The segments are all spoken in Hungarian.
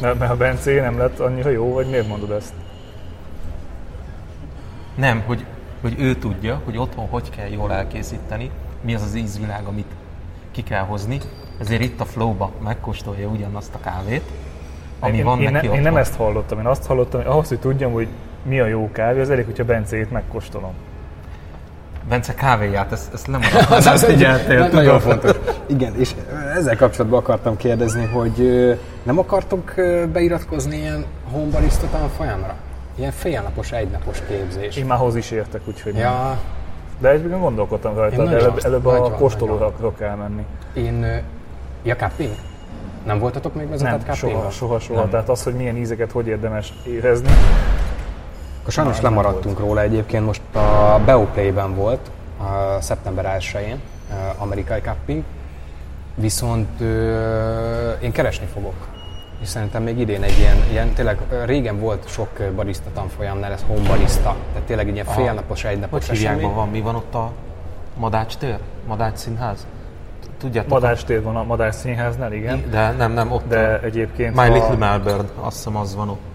Mert, mert a Bencé nem lett annyira jó, vagy miért mondod ezt? Nem, hogy, hogy ő tudja, hogy otthon hogy kell jól elkészíteni, mi az az ízvilág, amit ki kell hozni, ezért itt a flowba megkóstolja ugyanazt a kávét, ami én, van én, neki ne, én nem ezt hallottam, én azt hallottam, hogy ahhoz, hogy tudjam, hogy mi a jó kávé, az elég, hogyha Bencét megkóstolom. Bence kávéját, ezt, ezt nem Az, az, az egy, figyeltél, nagyon fontos. Igen, és ezzel kapcsolatban akartam kérdezni, hogy nem akartok ö, beiratkozni ilyen homebarista tanfolyamra? Ilyen félnapos, egynapos képzés. Én már hoz is értek, úgyhogy nem. Ja, De egyébként gondolkodtam rajta, de előbb, előbb a kóstolóra akarok elmenni. én... Ja, cupping? Nem voltatok még vezetett Nem, soha, soha, soha. Nem. Tehát az, hogy milyen ízeket hogy érdemes érezni, Akkor sajnos Nem, nem lemaradtunk róla egyébként, most a Beoplay-ben volt, a szeptember 1-én, ö, amerikai cupping, viszont ö, én keresni fogok. És szerintem még idén egy ilyen, ilyen tényleg régen volt sok barista tanfolyamnál, ez home barista, tehát tényleg egy ilyen félnapos, egynapos Hogy esemény. van, mi van ott a Madács tér? Madács színház? Tudjátok? Madás tér van a Madás színháznál, igen. De nem, nem, ott De a egyébként, My ha Little Melbourne, azt hiszem az van ott.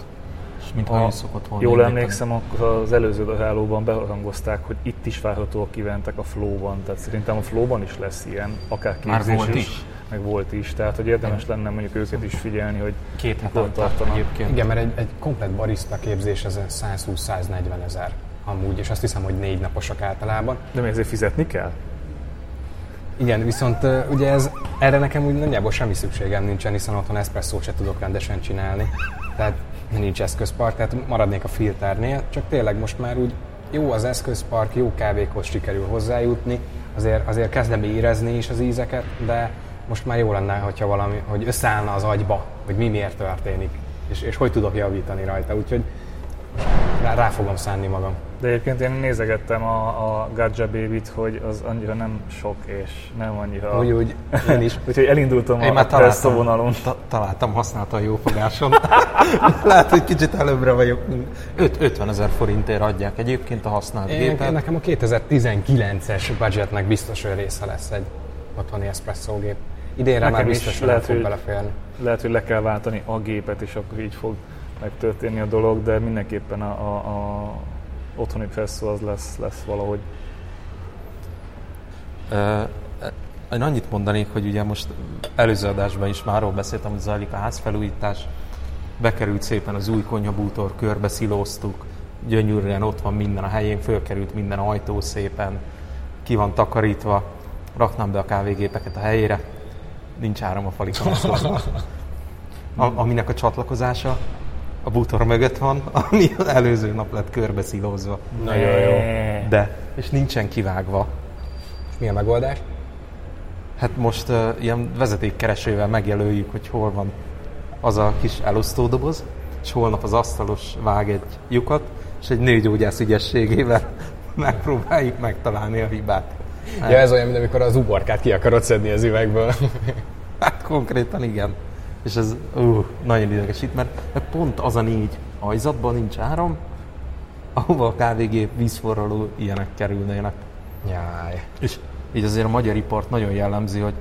És mintha Ha szokott volna. jól indítani. emlékszem, akkor az előző darálóban beharangozták, hogy itt is várhatóak kiventek a flow-ban. Tehát szerintem a flow-ban is lesz ilyen, akár Már képzés volt is, is? meg volt is. Tehát, hogy érdemes lenne mondjuk őket is figyelni, hogy Két hetet tartanak. egyébként. Igen, mert egy, egy komplet barista képzés ez 120-140 ezer amúgy, és azt hiszem, hogy négy naposak általában. De még ezért fizetni kell? Igen, viszont ugye ez, erre nekem úgy nagyjából semmi szükségem nincsen, hiszen otthon eszpresszót se tudok rendesen csinálni. Tehát nincs eszközpark, tehát maradnék a filternél, csak tényleg most már úgy jó az eszközpark, jó kávékhoz sikerül hozzájutni, azért, azért kezdem érezni is az ízeket, de most már jó lenne, hogyha valami, hogy összeállna az agyba, hogy mi miért történik, és, és hogy tudok javítani rajta, úgyhogy rá, rá fogom szánni magam. De egyébként én nézegettem a, a Gadja Baby-t, hogy az annyira nem sok, és nem annyira... Úgy, úgy, én is. Úgyhogy elindultam Én a már találtam, vonalon. ta, találtam használtan jó fogáson. Lehet, hogy kicsit előbbre vagyok. Öt- 50 ezer forintért adják egyébként a használt Én, gépet. nekem a 2019-es budgetnek biztos, hogy része lesz egy otthoni espresso gép. Idénre Nekem már biztos, hogy lehet, fog hogy- beleférni. Lehet, hogy le kell váltani a gépet, és akkor így fog megtörténni a dolog, de mindenképpen a, a, a otthoni presszó az lesz, lesz valahogy. Ö, Én annyit mondanék, hogy ugye most előző adásban is már arról beszéltem, hogy zajlik a házfelújítás. Bekerült szépen az új konyhabútor, körbe szilóztuk, gyönyörűen ott van minden a helyén, fölkerült minden ajtó szépen, ki van takarítva, raknám be a kávégépeket a helyére, nincs áram a falikon. A, aminek a csatlakozása a bútor mögött van, ami az előző nap lett körbe szilózva. Nagyon jó. De, és nincsen kivágva. Mi a megoldás? Hát most uh, ilyen vezetékkeresővel megjelöljük, hogy hol van az a kis elosztódoboz, és holnap az asztalos vág egy lyukat, és egy nőgyógyász ügyességével megpróbáljuk megtalálni a hibát. Ja, ez olyan, mint amikor az uborkát ki akarod szedni az üvegből. Hát konkrétan igen. És ez uh, nagyon idegesít, mert, mert pont az a négy ajzatban nincs áram, ahova a kávégép, vízforraló ilyenek kerülnének. Jaj. És így azért a magyar ipart nagyon jellemzi, hogy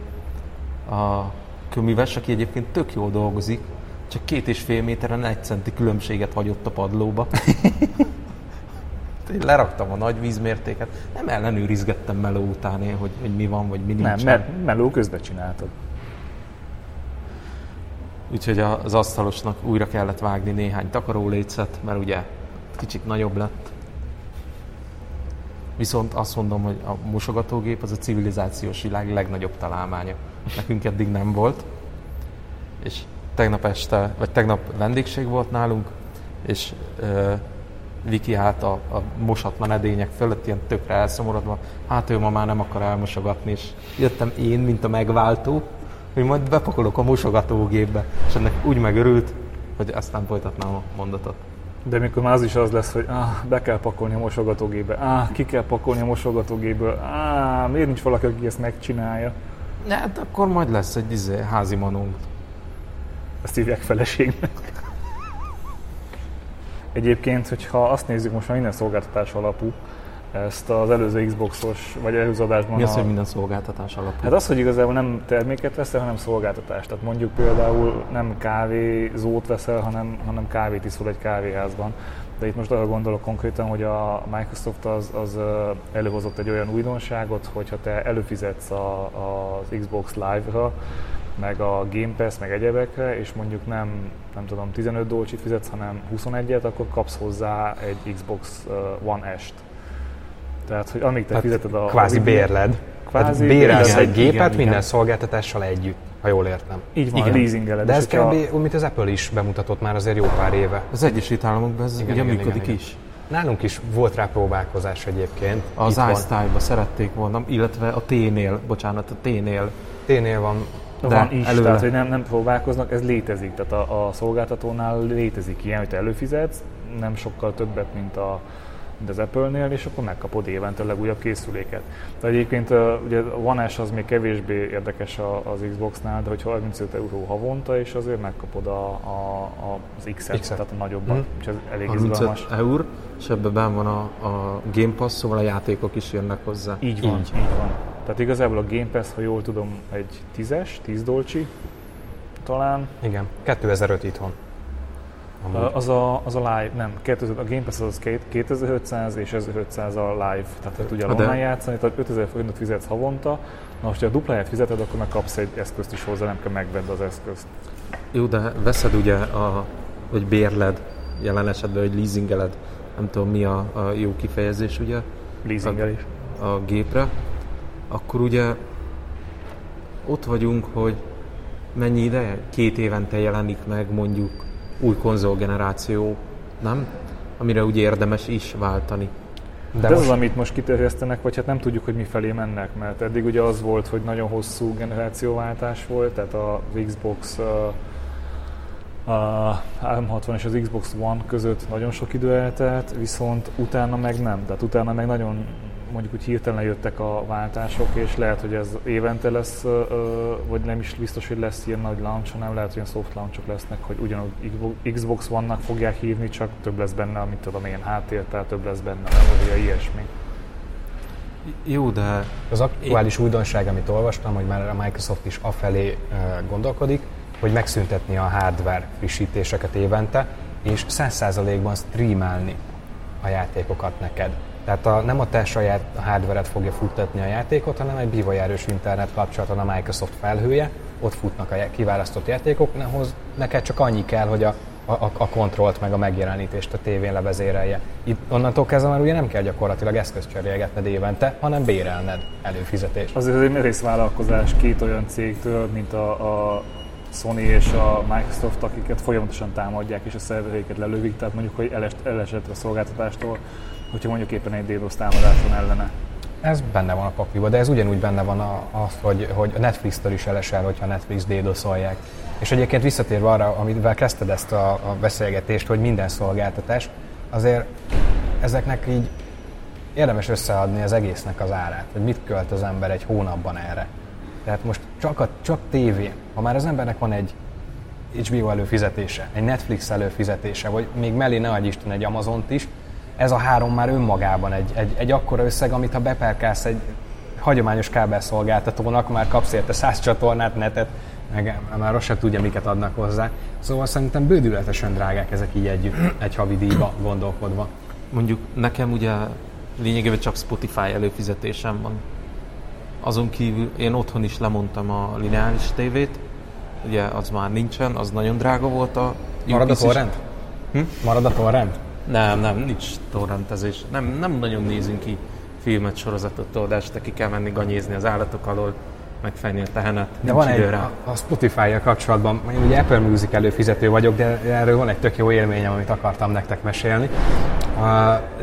a köműves, aki egyébként tök jól dolgozik, csak két és fél méteren egy centi különbséget hagyott a padlóba. Én leraktam a nagy vízmértéket, nem ellenőrizgettem meló után én, hogy, hogy mi van, vagy mi nincs. Nem, mert meló közben csináltad. Úgyhogy az asztalosnak újra kellett vágni néhány takarólécet, mert ugye kicsit nagyobb lett. Viszont azt mondom, hogy a mosogatógép az a civilizációs világ legnagyobb találmánya. Nekünk eddig nem volt. És tegnap este, vagy tegnap vendégség volt nálunk, és ö, Viki állt a, a mosatlan edények fölött, ilyen tökre elszomorodva. Hát ő ma már nem akar elmosogatni, és jöttem én, mint a megváltó, hogy majd bepakolok a mosogatógépbe. És ennek úgy megörült, hogy aztán folytatnám a mondatot. De mikor már az is az lesz, hogy ah, be kell pakolni a mosogatógépbe, ah, ki kell pakolni a mosogatógépből, ah, miért nincs valaki, aki ezt megcsinálja? Ne, hát akkor majd lesz egy izé, házi manónk. Ezt hívják feleségnek. Egyébként, hogyha azt nézzük, most már minden szolgáltatás alapú, ezt az előző Xboxos, vagy előző adásban. Mi az, a... hogy minden szolgáltatás alapú? Hát az, hogy igazából nem terméket veszel, hanem szolgáltatást. Tehát mondjuk például nem kávézót veszel, hanem, hanem kávét iszol egy kávéházban. De itt most arra gondolok konkrétan, hogy a Microsoft az, az előhozott egy olyan újdonságot, hogyha te előfizetsz a, az Xbox Live-ra, meg a Game Pass, meg egyebekre, és mondjuk nem, nem tudom, 15 dolcsit fizetsz, hanem 21-et, akkor kapsz hozzá egy Xbox One S-t. Tehát, hogy amíg te Tehát fizeted a... Kvázi a bérled. Kvázi Tehát bérelsz igen, egy gépet igen, minden igen. szolgáltatással együtt, ha jól értem. Így van, Igen. leasingeled. De ez kb. úgy, mint az Apple is bemutatott már azért jó pár éve. Az Egyesült Államokban ez Igen, ugye igen, működik igen, is. Nálunk is volt rá próbálkozás egyébként. Az iStyle-ba szerették volna, illetve a T-nél, bocsánat, a T-nél. T-nél van De van is, előle. tehát hogy nem, nem próbálkoznak, ez létezik. Tehát a, a szolgáltatónál létezik ilyen, hogy te előfizetsz, nem sokkal többet, mint, a, mint az Apple-nél, és akkor megkapod évente a legújabb készüléket. De egyébként ugye a One S az még kevésbé érdekes az Xbox-nál, de hogy 35 euró havonta, és azért megkapod a, a, az X-et, X-et. tehát a nagyobbat, Mhm. úgyhogy ez elég izgalmas. 35 eur, és ebben benn van a, a Game Pass, szóval a játékok is jönnek hozzá. Így van, Így. így. van. Tehát igazából a Game Pass, ha jól tudom, egy 10-es, 10 dolcsi talán, Igen, 2005 itthon. Amúgy. Az a, az a live, nem, 2000, a Game Pass az két- 2500 és 1500 a live, tehát hogy tudjál de- online játszani, tehát 5000 forintot fizetsz havonta, na most, ha a dupláját fizeted, akkor meg kapsz egy eszközt is hozzá, nem kell megvedd az eszközt. Jó, de veszed ugye, a, vagy bérled, jelen esetben, hogy leasingeled, nem tudom mi a, a jó kifejezés ugye, Leasingel is. a gépre, akkor ugye ott vagyunk, hogy mennyi ideje? Két évente jelenik meg mondjuk új konzolgeneráció, nem? Amire ugye érdemes is váltani. De, De ez most az, amit most kiterjesztenek, vagy hát nem tudjuk, hogy mi felé mennek, mert eddig ugye az volt, hogy nagyon hosszú generációváltás volt, tehát az Xbox a 360 és az Xbox One között nagyon sok idő eltelt, viszont utána meg nem. Tehát utána meg nagyon mondjuk úgy hirtelen jöttek a váltások, és lehet, hogy ez évente lesz, vagy nem is biztos, hogy lesz ilyen nagy launch, hanem lehet, hogy ilyen soft launchok lesznek, hogy ugyanúgy Xbox One-nak fogják hívni, csak több lesz benne, amit tudom én, háttértel, több lesz benne, memória, ilyesmi. Jó, de az aktuális újdonság, amit olvastam, hogy már a Microsoft is afelé gondolkodik, hogy megszüntetni a hardware frissítéseket évente, és 100%-ban streamelni a játékokat neked. Tehát a, nem a te saját hardware fogja futtatni a játékot, hanem egy bivajáros internet kapcsolaton a Microsoft felhője, ott futnak a kiválasztott játékok, ahhoz neked csak annyi kell, hogy a, a, a kontrollt meg a megjelenítést a tévén levezérelje. Itt onnantól kezdve már ugye nem kell gyakorlatilag eszközt cserélgetned évente, hanem bérelned előfizetés. Azért ez egy merész vállalkozás két olyan cégtől, mint a, a Sony és a Microsoft, akiket folyamatosan támadják és a szervereiket lelövik, tehát mondjuk, hogy elest, elesett a szolgáltatástól, hogyha mondjuk éppen egy DDoS támadás van ellene. Ez benne van a pakliba, de ez ugyanúgy benne van a, az, hogy, hogy a Netflix-től is elesel, hogyha Netflix dédoszolják. És egyébként visszatérve arra, amivel kezdted ezt a, a beszélgetést, hogy minden szolgáltatás, azért ezeknek így érdemes összeadni az egésznek az árát, hogy mit költ az ember egy hónapban erre. Tehát most csak, a, csak tévé, ha már az embernek van egy HBO előfizetése, egy Netflix előfizetése, vagy még mellé ne adj Isten egy Amazont is, ez a három már önmagában egy, egy, egy akkora összeg, amit ha beperkálsz egy hagyományos kábelszolgáltatónak, már kapsz érte 100 csatornát, netet, meg már azt sem tudja, miket adnak hozzá. Szóval szerintem bődületesen drágák ezek így együtt, egy havi díjba gondolkodva. mondjuk nekem ugye lényegében csak Spotify előfizetésem van. Azon kívül én otthon is lemondtam a lineáris tévét, ugye az már nincsen, az nagyon drága volt a Marad a torrent? Hm? Marad a torrent? Nem, nem, nincs torrentezés. Nem, nem nagyon nézünk ki filmet, sorozatot, tudod, este ki kell menni ganyézni az állatok alól, megfejni a tehenet. De van egy, a, a Spotify-jal kapcsolatban, én ugye Apple Music előfizető vagyok, de erről van egy tök jó élményem, amit akartam nektek mesélni. Uh,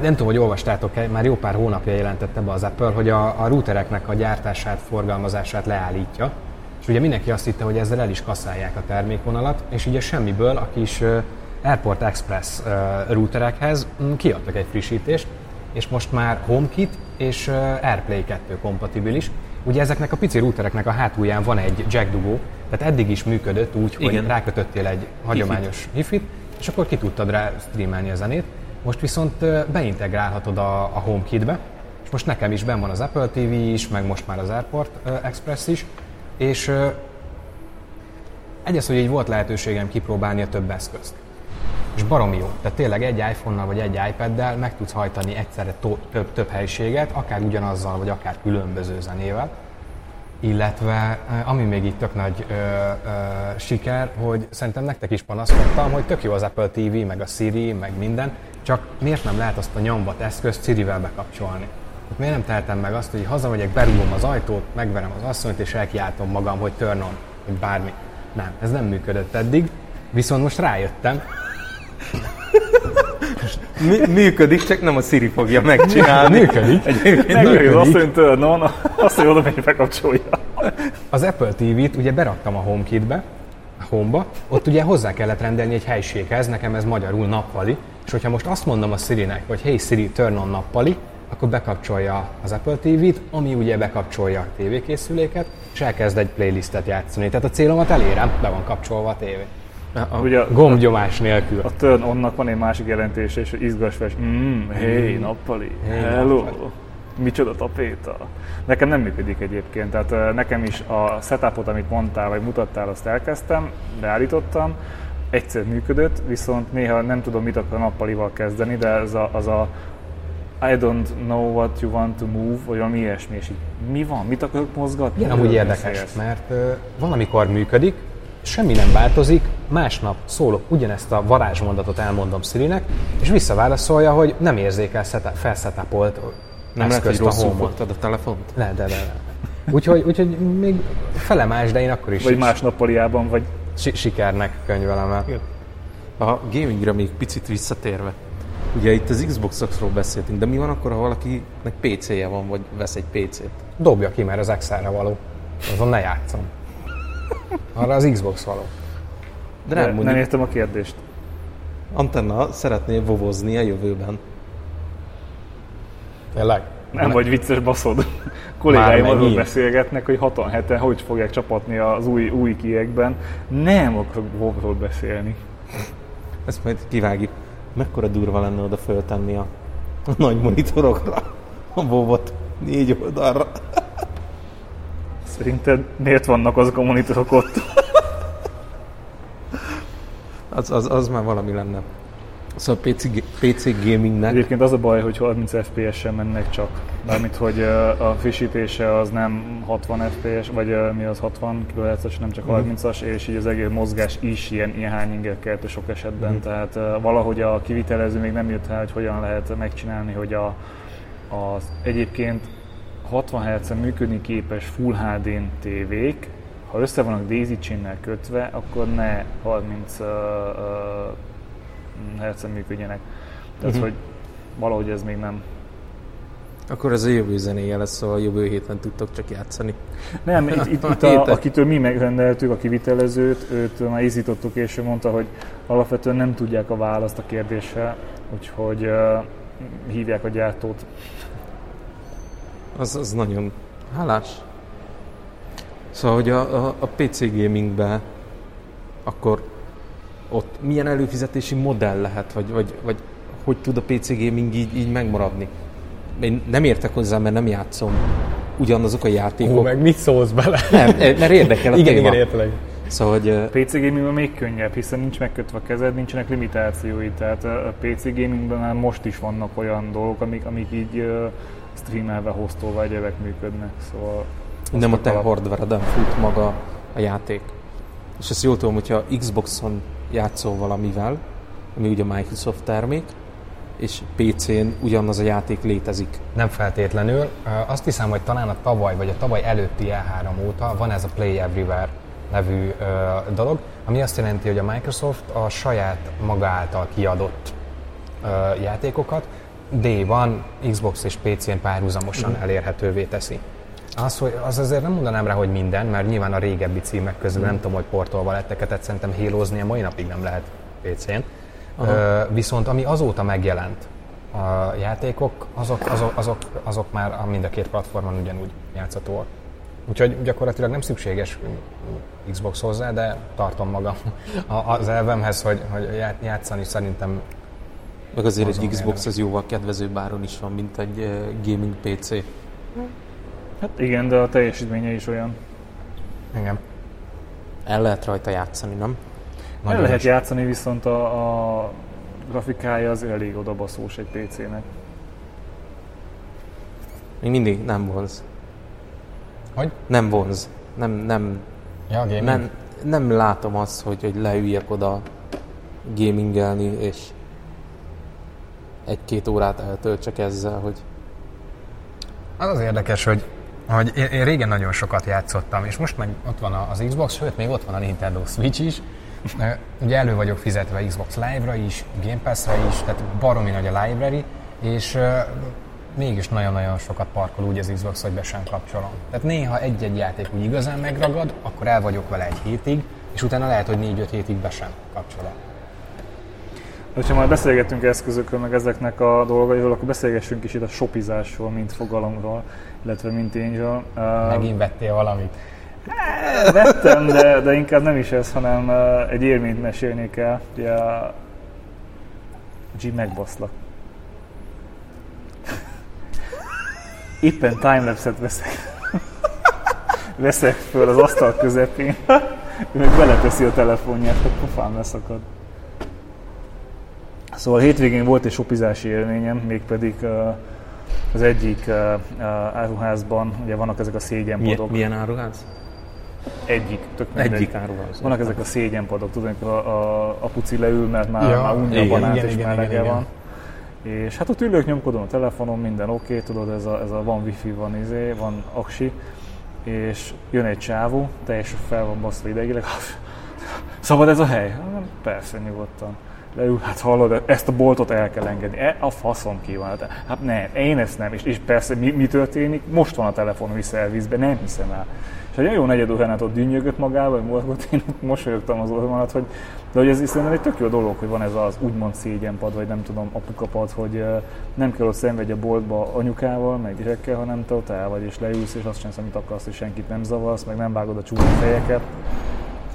nem tudom, hogy olvastátok -e, már jó pár hónapja jelentette be az Apple, hogy a, a routereknek a gyártását, forgalmazását leállítja. És ugye mindenki azt hitte, hogy ezzel el is kaszálják a termékvonalat, és ugye semmiből a kis Airport Express uh, routerekhez mm, kiadtak egy frissítést, és most már HomeKit és uh, AirPlay 2 kompatibilis. Ugye ezeknek a pici routereknek a hátulján van egy jack dugó, tehát eddig is működött úgy, hogy Igen. rákötöttél egy hagyományos hifit, és akkor ki tudtad rá streamelni a zenét. Most viszont beintegrálhatod a, a HomeKit-be, most nekem is benn van az Apple TV is, meg most már az Airport Express is, és egyes, hogy így volt lehetőségem kipróbálni a több eszközt. És baromi jó. Tehát tényleg egy iPhone-nal vagy egy iPad-del meg tudsz hajtani egyszerre to- több, több helységet, akár ugyanazzal, vagy akár különböző zenével. Illetve, ami még itt tök nagy ö, ö, siker, hogy szerintem nektek is panaszkodtam, hogy tök jó az Apple TV, meg a Siri, meg minden, csak miért nem lehet azt a nyomvat eszközt Siri-vel bekapcsolni? Hát miért nem tehetem meg azt, hogy hazamegyek, berúgom az ajtót, megverem az asszonyt, és elkiáltom magam, hogy turn on, vagy bármi. Nem, ez nem működött eddig, viszont most rájöttem, működik, csak nem a Siri fogja megcsinálni. működik. Megverjük Működik. azt, hogy turn on, azt, hogy oda megy bekapcsolja. Az Apple TV-t ugye beraktam a HomeKit-be, a Home-ba, ott ugye hozzá kellett rendelni egy helységhez, nekem ez magyarul nappali, és hogyha most azt mondom a Siri-nek, hogy hey Siri, turn on nappali, akkor bekapcsolja az Apple TV-t, ami ugye bekapcsolja a tévékészüléket, és elkezd egy playlistet játszani. Tehát a célomat elérem, be van kapcsolva a tévé. Ugye a, Gombgyomás nélkül. a turn onnak van egy másik jelentése, és hogy izgas fel, és mm, hey, nappali, Hey, hello, nappali. micsoda tapéta. Nekem nem működik egyébként, tehát nekem is a setupot, amit mondtál, vagy mutattál, azt elkezdtem, beállítottam, egyszer működött, viszont néha nem tudom, mit akar a nappalival kezdeni, de ez a, az a I don't know what you want to move, vagy valami ilyesmi, és így mi van, mit akarok mozgatni? Igen, amúgy érdekes, mert ö, valamikor működik, semmi nem változik, másnap szólok ugyanezt a varázsmondatot elmondom Szirinek, és visszaválaszolja, hogy nem érzékel szeta- felszetápolt Nem lehet, hogy eszközt a rosszul fogtad a telefont? Le, de, de, de. Úgyhogy, úgyhogy még felemás, de én akkor is Vagy más nappaliában, vagy si- sikernek könyvelem el. A gamingre még picit visszatérve. Ugye itt az Xbox-okról beszéltünk, de mi van akkor, ha valakinek PC-je van, vagy vesz egy PC-t? Dobja ki, mert az Excel-re való. Azon ne játszom. Arra az Xbox való. De de nem, nem mondjuk értem a kérdést. Antenna szeretné vovozni a jövőben. Tényleg? Nem vagy vicces baszod. Kollégáim arról beszélgetnek, hogy 67-en hogy fogják csapatni az új, új kiekben. Nem akarok WoW-ról beszélni. Ezt majd kivágjuk. Mekkora durva lenne oda föltenni a, a nagy monitorokra a bobot négy oldalra. Szerinted miért vannak azok a monitorok ott? Az, az, az már valami lenne. Szóval PC, PC gamingnek Egyébként az a baj, hogy 30 FPS-en mennek csak. Mármint, hogy a frissítése az nem 60 FPS, vagy mi az 60 kHz-es, nem csak 30-as, és így az egész mozgás is ilyen, ilyen hány inger keltő sok esetben. Tehát ö, valahogy a kivitelező még nem jött rá, hogy hogyan lehet megcsinálni, hogy a, az egyébként 60 Hz-en működni képes Full HD-n tévék, ha össze vannak daisy chain kötve, akkor ne 30 uh, uh, Hz-en működjenek. Tehát, Mhm. hogy valahogy ez még nem. Akkor ez a jövő zenéje lesz, szóval jövő héten tudtok csak játszani. Nem, itt, itt, itt a, akitől mi megrendeltük, a kivitelezőt, őt már izítottuk, és ő mondta, hogy alapvetően nem tudják a választ a kérdésre, úgyhogy uh, hívják a gyártót. Az, az nagyon hálás. Szóval, hogy a, a, a PC gamingben akkor ott milyen előfizetési modell lehet, vagy, vagy, vagy hogy tud a PC gaming így, így megmaradni? Én nem értek hozzá, mert nem játszom ugyanazok a játékok. Hú, meg mit szólsz bele? Nem, mert érdekel a igen, téma. igen, értelek. Szóval, hogy ö, PC gamingben még könnyebb, hiszen nincs megkötve a kezed, nincsenek limitációi, tehát a PC gamingben már most is vannak olyan dolgok, amik, amik így uh, streamelve, hostolva egyebek működnek, szóval... nem a te alap- hardware fut maga a játék. És ezt jól tudom, hogyha Xboxon játszol valamivel, ami ugye Microsoft termék, és PC-n ugyanaz a játék létezik. Nem feltétlenül. Azt hiszem, hogy talán a tavaly vagy a tavaly előtti E3 óta van ez a Play Everywhere nevű ö, dolog, ami azt jelenti, hogy a Microsoft a saját maga által kiadott ö, játékokat D-ban, Xbox és PC-n párhuzamosan elérhetővé teszi. Az, hogy, az azért nem mondanám rá, hogy minden, mert nyilván a régebbi címek közül nem tudom, hogy portolva lettek, tehát szerintem hélózni a mai napig nem lehet PC-n. Ö, viszont ami azóta megjelent, a játékok, azok, azok, azok, azok már a mind a két platformon ugyanúgy játszhatóak. Úgyhogy gyakorlatilag nem szükséges Xbox hozzá, de tartom magam az elvemhez, hogy, hogy já- játszani szerintem Meg azért Azon egy Xbox az jóval kedvezőbb áron is van, mint egy eh, gaming PC. Hát igen, de a teljesítménye is olyan. Igen. El lehet rajta játszani, nem? El Nagyon lehet is. játszani, viszont a, a grafikája az elég odabaszós egy PC-nek. Még mindig nem vonz. Hogy? Nem vonz. Nem, nem, Ja, gaming. nem, nem látom azt, hogy, hogy leüljek oda gamingelni, és egy-két órát eltöltsek ezzel, hogy Az az érdekes, hogy, hogy én, én régen nagyon sokat játszottam, és most meg ott van az Xbox, sőt, még ott van a Nintendo Switch is. Ugye elő vagyok fizetve Xbox Live-ra is, Game Pass-ra is, tehát baromi nagy a library, és mégis nagyon-nagyon sokat parkol úgy az Xbox, hogy be sem kapcsolom. Tehát néha egy-egy játék úgy igazán megragad, akkor el vagyok vele egy hétig, és utána lehet, hogy 4-5 hétig be sem kapcsolom. Ha már beszélgettünk eszközökről, meg ezeknek a dolgairól, akkor beszélgessünk is itt a shopizásról, mint fogalomról, illetve mint Angel. Megint vettél valamit. Vettem, de, de inkább nem is ez, hanem uh, egy élményt mesélnék el. Ugye, a G megbaszlak. Éppen timelapse-et veszek. veszek föl az asztal közepén. Ő meg beleteszi a telefonját, hogy pofán leszakad. Szóval hétvégén volt egy shopizási élményem, mégpedig uh, az egyik uh, uh, áruházban, ugye vannak ezek a szégyenpadok. milyen áruház? Egyik, tök mindegy. Egyik áruház. Vannak ezek a szégyenpadok, tudod, amikor a, a apuci leül, mert már, Ja, már unja a igen, banát igen, és igen, melege igen, van. És hát ott ülök, nyomkodom a telefonon, minden oké, okay, tudod, ez a, ez a van wifi, van izé, van aksi, és jön egy csávó, teljesen fel van baszva idegileg, szabad ez a hely? Hát, persze, nyugodtan. Leül, hát hallod, ezt a boltot el kell engedni. E, a faszom ki van. Hát nem, én ezt nem. És, és persze mi, mi történik? Most van a telefon visszaelvízbe, nem hiszem el. És egy jó negyed órán ott dünnyögött magával, vagy morgott, én mosolyogtam az orromat, hogy de hogy ez szerintem egy tök jó dolog, hogy van ez az úgymond szégyenpad, vagy nem tudom, apukapad, hogy nem kell ott szenvedj a boltba anyukával, meg gyerekkel, hanem te ott el vagy, és leülsz, és azt csinálsz, amit akarsz, és senkit nem zavarsz, meg nem vágod a csúnya fejeket,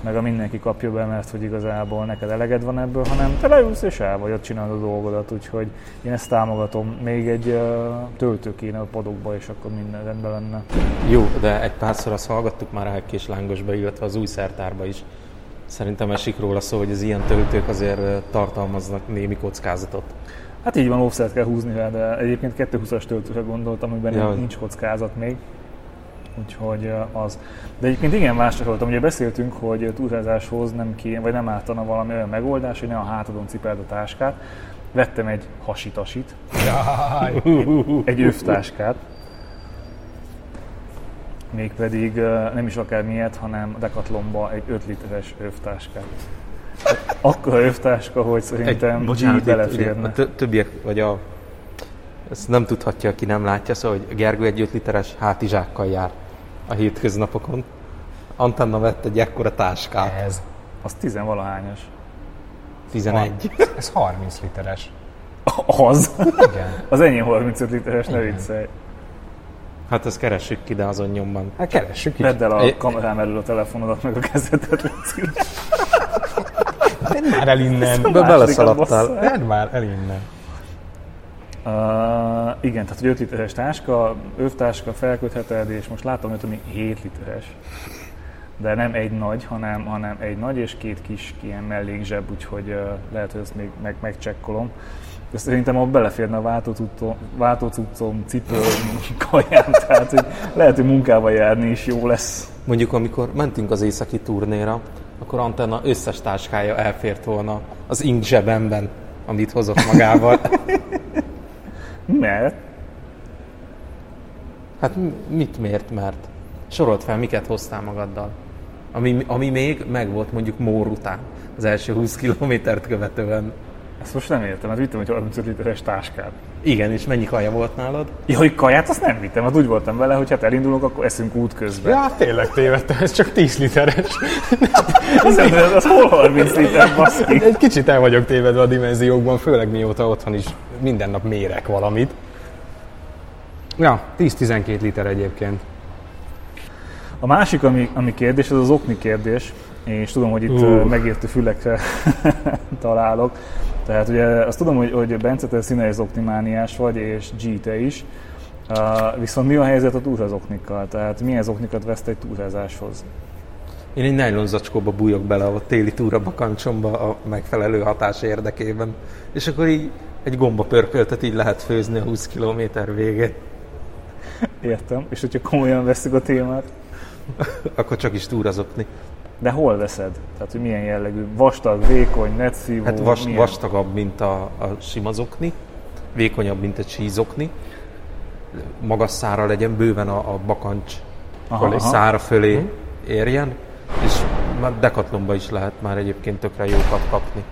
meg a mindenki kapja be, mert hogy igazából neked eleged van ebből, hanem te leülsz és el vagy, ott csinálod a dolgodat, úgyhogy én ezt támogatom. Még egy uh, töltő kéne a padokba, és akkor minden rendben lenne. Jó, de egy párszor azt hallgattuk már Elkés Lángosba, illetve az új szertárba is. Szerintem esik róla szó, hogy az ilyen töltők azért tartalmaznak némi kockázatot. Hát így van, offset kell húzni rá, de egyébként 220-as töltőre gondoltam, amiben Ja. ja. nincs kockázat még. Úgyhogy az. De egyébként igen, vásároltam. Ugye beszéltünk, hogy túrázáshoz nem kéne, vagy nem ártana valami olyan megoldás, hogy ne a hátadon cipeld a táskát. Vettem egy hasitasit, Jaj. egy övtáskát. Mégpedig nem is akár miért, hanem a Decathlonba egy 5 literes övtáskát. Akkora övtáska, hogy szerintem így bocsánat, itt ugye beleférne. a tö- többiek, vagy a... Ezt nem tudhatja, aki nem látja, szóval, hogy Gergő egy 5 literes hátizsákkal jár a hétköznapokon. Antanna vett egy ekkora táskát. Ez, Az tizenvalahányas. 11. ez 30 literes. Az. Igen. Az enyém 35 literes, ne viccelj. Hát ezt keressük ki, de azon nyomban. Hát keressük is. Vedd el a É- kamerám elől a telefonodat, meg a kezedet, légy már el innen. Be- beleszaladtál. Vedd már el innen. Uh, igen, tehát hogy 5 literes táska, övtáska, felkötheted, és most látom, hogy ami 7 literes. De nem egy nagy, hanem, hanem egy nagy és két kis ilyen mellékzseb, úgyhogy uh, lehet, hogy ezt még meg, megcsekkolom. De szerintem abba beleférne a váltócuccom, cipőm, kajám, tehát hogy lehet, hogy munkába járni is jó lesz. Mondjuk, amikor mentünk az északi turnéra, akkor Antenna összes táskája elfért volna az ink zsebemben, amit hozott magával. Mert Hát mit miért? Mert sorolt fel, miket hoztál magaddal. Ami, ami még megvolt mondjuk Mór után, az első 20 kilométert követően. ezt most nem értem, hát vittem egy 35 literes táskát. Igen, és mennyi kaja volt nálad? Ja, hogy kaját azt nem vittem, hát úgy voltam vele, hogy hát elindulunk, akkor eszünk út közben. Ja, tényleg tévedtem, ez csak 10 literes. Az, az, az hol 30 liter, baszki? Egy kicsit el vagyok tévedve a dimenziókban, főleg mióta otthon is minden nap mérek valamit. Ja, 10-12 liter egyébként. A másik, ami, ami kérdés, az az okni kérdés, és tudom, hogy itt uh. megértő fülekre találok. Tehát ugye azt tudom, hogy, hogy Bence, te színes optimániás vagy, és G te is. Uh, viszont mi a helyzet a túrázoknikkal? Tehát milyen zoknikat veszt egy túrázáshoz? Én egy nylon zacskóba bújok bele a téli túra bakancsomba a megfelelő hatás érdekében. És akkor így egy gomba pörköltet így lehet főzni a 20 km végén. Értem. És hogyha komolyan veszük a témát? akkor csak is túrazokni. De hol veszed? Tehát, hogy milyen jellegű? Vastag, vékony, netszívó? Hát vas, vastagabb, mint a, a sima zokni, vékonyabb, mint egy sízokni. Magas szára legyen, bőven a, a bakancs aha, aha. szára fölé uh-huh. érjen, és már dekatlomba is lehet már egyébként tökre jókat kapni.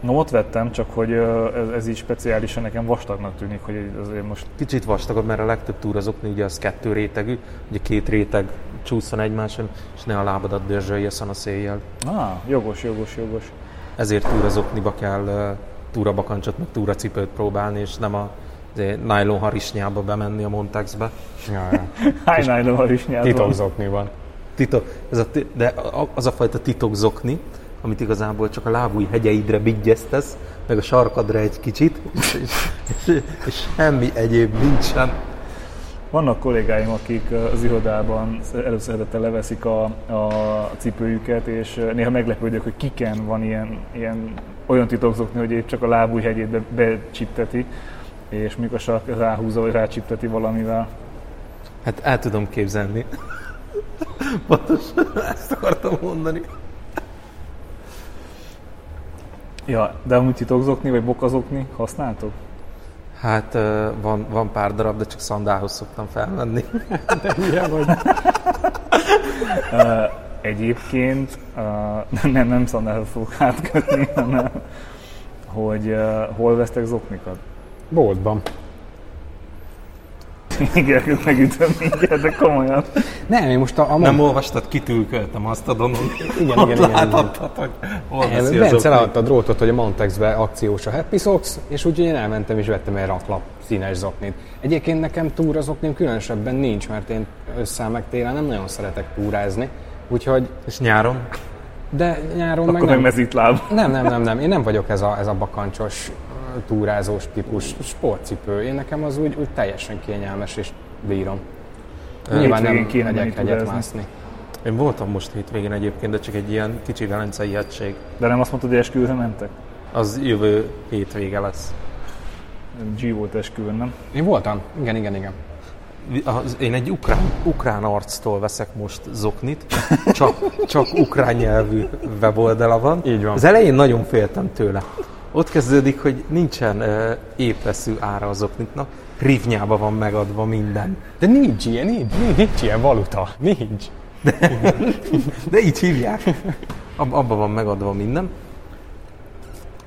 No, ott vettem, csak hogy ez, ez így speciálisan nekem vastagnak tűnik, hogy azért most... Kicsit vastagabb, mert a legtöbb túrazokni ugye az kettő rétegű, ugye két réteg csúszson egymáson, és ne a lábadat dörzsölje a széjjel. Ah, jogos, jogos, jogos. Ezért túrazokniba kell túrabakancsot, meg túracipőt próbálni, és nem a nylon harisnyába bemenni a Montexbe. Ja, ja. Hány nylon harisnyába? Titokzokniban. Titok, ez a, de az a fajta titokzokni, amit igazából csak a lábúj hegyeidre bigyeztesz, meg a sarkadra egy kicsit, és, és, és semmi egyéb nincsen. Vannak kollégáim, akik az irodában előszeretettel leveszik a, a cipőjüket, és néha meglepődök, hogy kiken van ilyen, ilyen olyan titokzokni, hogy épp csak a lábúj hegyét be, becsipteti, és mikor a sark ráhúzza, vagy rácsipteti valamivel. Hát el tudom képzelni. Pontosan ezt akartam mondani. Ja, de amúgy titokzokni vagy bokazokni használtok? Hát van, van pár darab, de csak szandához szoktam felmenni. De milyen vagy? Egyébként nem, nem szandához fogok átkötni, hanem hogy hol vesztek zoknikat? Boltban. Igen, megütöm mindjárt, de komolyan. Nem, én most a, a Nem olvastad, kitülköltem azt a donon. Igen, igen, igen. Láthattad, hogy hol veszi Bence leadta a drótot, hogy a Montexbe akciós a Happy Socks, és úgyhogy én elmentem és vettem egy raklap színes zoknit. Egyébként nekem túra zoknim különösebben nincs, mert én össze meg télen nem nagyon szeretek túrázni, úgyhogy... És nyáron? De nyáron Akkor meg nem. mezítláb. Nem, nem, nem, nem. Én nem vagyok ez a, ez a bakancsos túrázós típus sportcipő. Én nekem az úgy, úgy teljesen kényelmes és bírom. Nyilván nem megyek hegyet mászni. Én voltam most hétvégén egyébként, de csak egy ilyen kicsi velencei egység. De nem azt mondtad, hogy esküvőre mentek? Az jövő hétvége lesz. G volt esküvőn, nem? Én voltam, igen, igen, igen. Én egy ukrán, ukrán arctól veszek most zoknit, csak, csak ukrán nyelvű weboldala van. Így van. Az elején nagyon féltem tőle ott kezdődik, hogy nincsen uh, épeszű ára az okniknak, rivnyába van megadva minden. De nincs ilyen, nincs, nincs, nincs ilyen valuta, nincs. De, de így hívják. Ab, abba van megadva minden.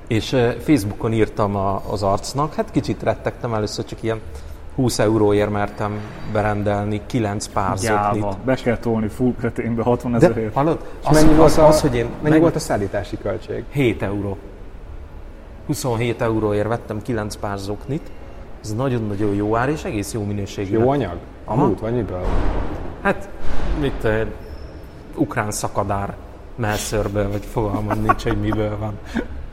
És uh, Facebookon írtam a, az arcnak, hát kicsit rettegtem először, csak ilyen 20 euróért mertem berendelni 9 pár Gyáva, zoknit. be kell tolni full kreténbe 60 ezerért. Hallod? Az, mennyi, az, volt a, az, hogy én mennyi meg... volt a szállítási költség? 7 euró. 27 euróért vettem 9 pár zoknit, ez nagyon-nagyon jó ár, és egész jó minőségű. Jó anyag? Amúgy, vagy miből? Hát, mit, uh, ukrán szakadár melszörből, vagy fogalmam nincs, hogy miből van.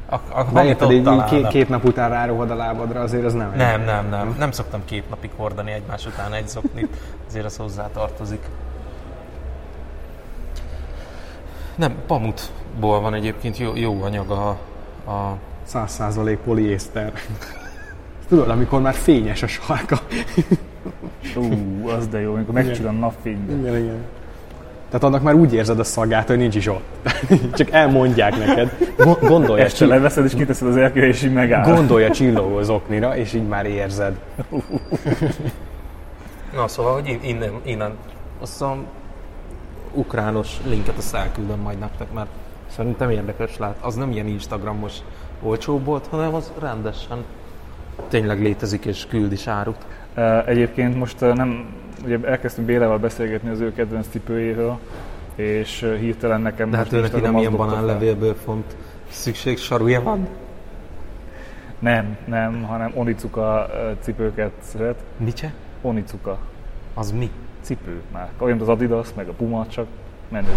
A, a, Beérted, így két, két nap után rárohad a lábadra, azért az nem Nem, nem, nem. Nem szoktam két napig hordani egymás után egy zoknit, azért az hozzá tartozik. Nem, pamutból van egyébként jó, jó anyag a, a 100% poliészter. Tudod, amikor már fényes a sarka. Ú, az de jó, amikor megcsül a napfényben. Igen, igen. Tehát annak már úgy érzed a szagát, hogy nincs is ott. Csak elmondják neked. Gondolja. Ezt csill- leveszed és kiteszed az erkőre, és így megáll. Gondolja csillogó zoknira, és így már érzed. Na, szóval, hogy innen, innen azt a ukrános linket azt elküldöm majd nektek, mert szerintem érdekes lát. Az nem ilyen Instagramos olcsóbb volt, hanem az rendesen tényleg létezik és küld is árut. Egyébként most nem, ugye elkezdtünk Bélával beszélgetni az ő kedvenc cipőjéről, és hirtelen nekem De hát őnek nem ilyen banánlevélből font szükség sarúja van? Nem, nem, hanem Onicuka cipőket szeret. Micse? Onicuka. Az mi? Cipő már. Olyan az Adidas, meg a Puma, csak menő.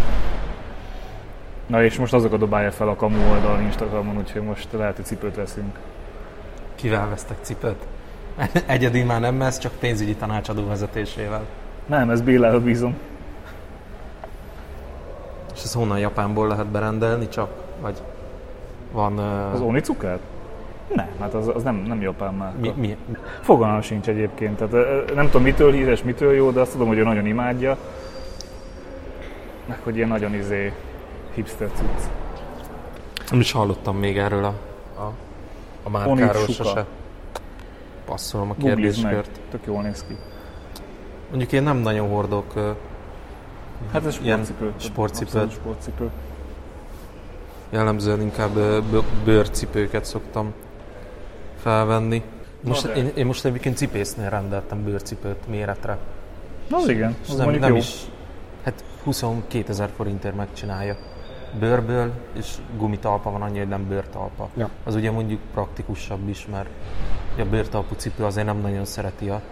Na és most azokat dobálja fel a kamu oldal Instagramon, úgyhogy most lehet, hogy cipőt veszünk. Kivel vesztek cipőt? Egyedül már nem ez, csak pénzügyi tanácsadó vezetésével. Nem, ez Billára bízom. És ez honnan Japánból lehet berendelni csak? Vagy van... Az Onicukát? Nem, hát az, az nem, nem japán már. Mi, mi? Fogalmam sincs egyébként. Tehát, nem tudom mitől híres, mitől jó, de azt tudom, hogy ő nagyon imádja. Meg hogy ilyen nagyon izé hipster cucc. Nem is hallottam még erről a, a, a márkáról sose. Passzolom a kérdéskört. tök jól néz ki. Mondjuk én nem nagyon hordok Hát ez Ilyen sportcipő. sportcipőt. Sportcipő. jellemzően inkább bőrcipőket szoktam felvenni. Most, de- én, én most egyébként cipésznél rendeltem bőrcipőt méretre. Na az igen, az nem, nem jó. is, hát 22 ezer forintért megcsinálja. Bőrből, és gumitalpa van annyi, hogy nem bőrtalpa. Ja. Az ugye mondjuk praktikusabb is, mert a bőrtalpú cipő azért nem nagyon szereti a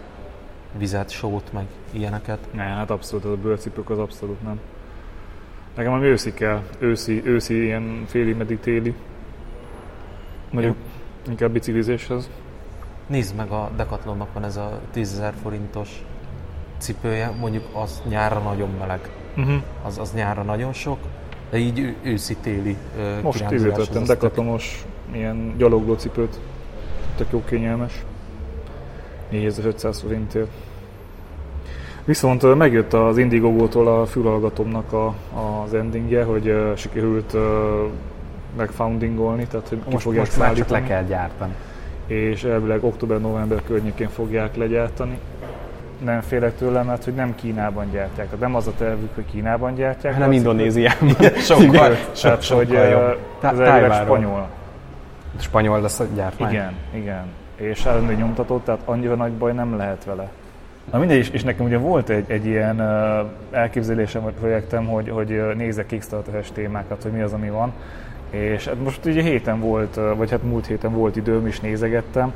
vizet, sót, meg ilyeneket. Ne, hát abszolút, az a bőrcipők az abszolút nem. Nekem ami őszi kell, őszi, őszi ilyen féli, meddig téli. Mondjuk inkább biciklizéshez. Nézd meg, a Decathlonnak van ez a 10 ezer forintos cipője, mondjuk az nyárra nagyon meleg. Uh-huh. Az, az nyárra nagyon sok, de így őszi-téli Most tök- dekatonos ilyen gyalogló cipőt. Tök jó kényelmes. 4500 forintért. Viszont megjött az Indiegogo-tól a fülhallgatómnak a, az endingje, hogy sikerült megfoundingolni, tehát hogy Most, fogják most már csak le kell gyártani. és elvileg október-november környékén fogják legyártani. Nem félek tőle, mert hogy nem Kínában gyártják. Tehát nem az a tervük, hogy Kínában gyártják. Hanem az- Indonéziában. Sokkal, sokkal hogy ö, jobb. Ez elvileg spanyol. Spanyol lesz a gyártmány. Igen, igen. És állami nyomtató, tehát annyira nagy baj nem lehet vele. Na mindegy, és, és nekem ugye volt egy, egy ilyen uh, elképzelésem, vagy projektem, hogy, hogy nézek Kickstarter-es témákat, hogy mi az, ami van. És hát most ugye héten volt, vagy hát múlt héten volt időm, is nézegettem,